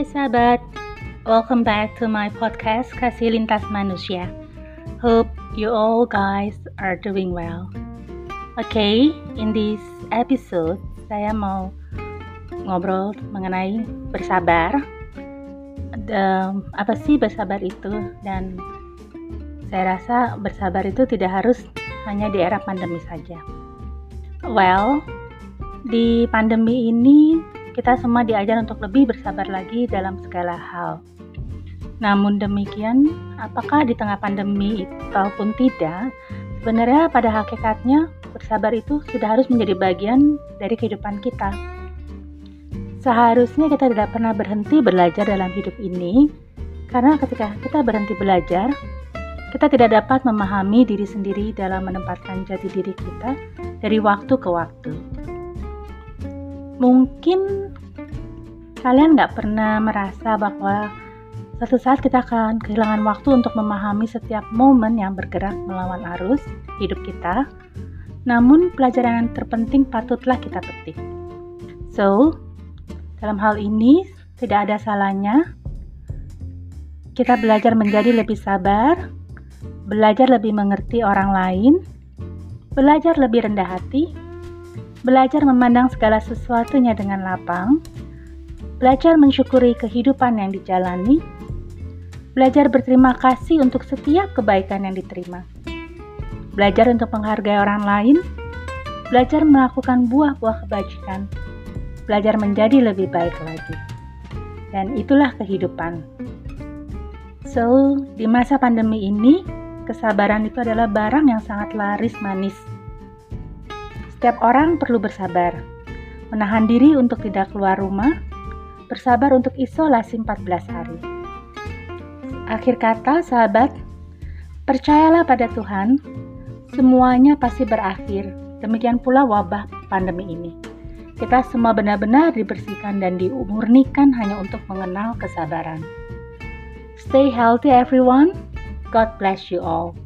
sahabat, welcome back to my podcast Kasih Lintas Manusia. Hope you all guys are doing well. Okay, in this episode saya mau ngobrol mengenai bersabar. Um, apa sih bersabar itu? Dan saya rasa bersabar itu tidak harus hanya di era pandemi saja. Well, di pandemi ini kita semua diajar untuk lebih bersabar lagi dalam segala hal. Namun demikian, apakah di tengah pandemi ataupun tidak, sebenarnya pada hakikatnya bersabar itu sudah harus menjadi bagian dari kehidupan kita. Seharusnya kita tidak pernah berhenti belajar dalam hidup ini, karena ketika kita berhenti belajar, kita tidak dapat memahami diri sendiri dalam menempatkan jati diri kita dari waktu ke waktu. Mungkin kalian nggak pernah merasa bahwa suatu saat kita akan kehilangan waktu untuk memahami setiap momen yang bergerak melawan arus hidup kita. Namun pelajaran yang terpenting patutlah kita petik. So, dalam hal ini tidak ada salahnya kita belajar menjadi lebih sabar, belajar lebih mengerti orang lain, belajar lebih rendah hati, belajar memandang segala sesuatunya dengan lapang, belajar mensyukuri kehidupan yang dijalani, belajar berterima kasih untuk setiap kebaikan yang diterima, belajar untuk menghargai orang lain, belajar melakukan buah-buah kebajikan, belajar menjadi lebih baik lagi. Dan itulah kehidupan. So, di masa pandemi ini, kesabaran itu adalah barang yang sangat laris manis setiap orang perlu bersabar, menahan diri untuk tidak keluar rumah, bersabar untuk isolasi 14 hari. Akhir kata, sahabat, percayalah pada Tuhan, semuanya pasti berakhir. Demikian pula wabah pandemi ini. Kita semua benar-benar dibersihkan dan diumurnikan hanya untuk mengenal kesabaran. Stay healthy everyone. God bless you all.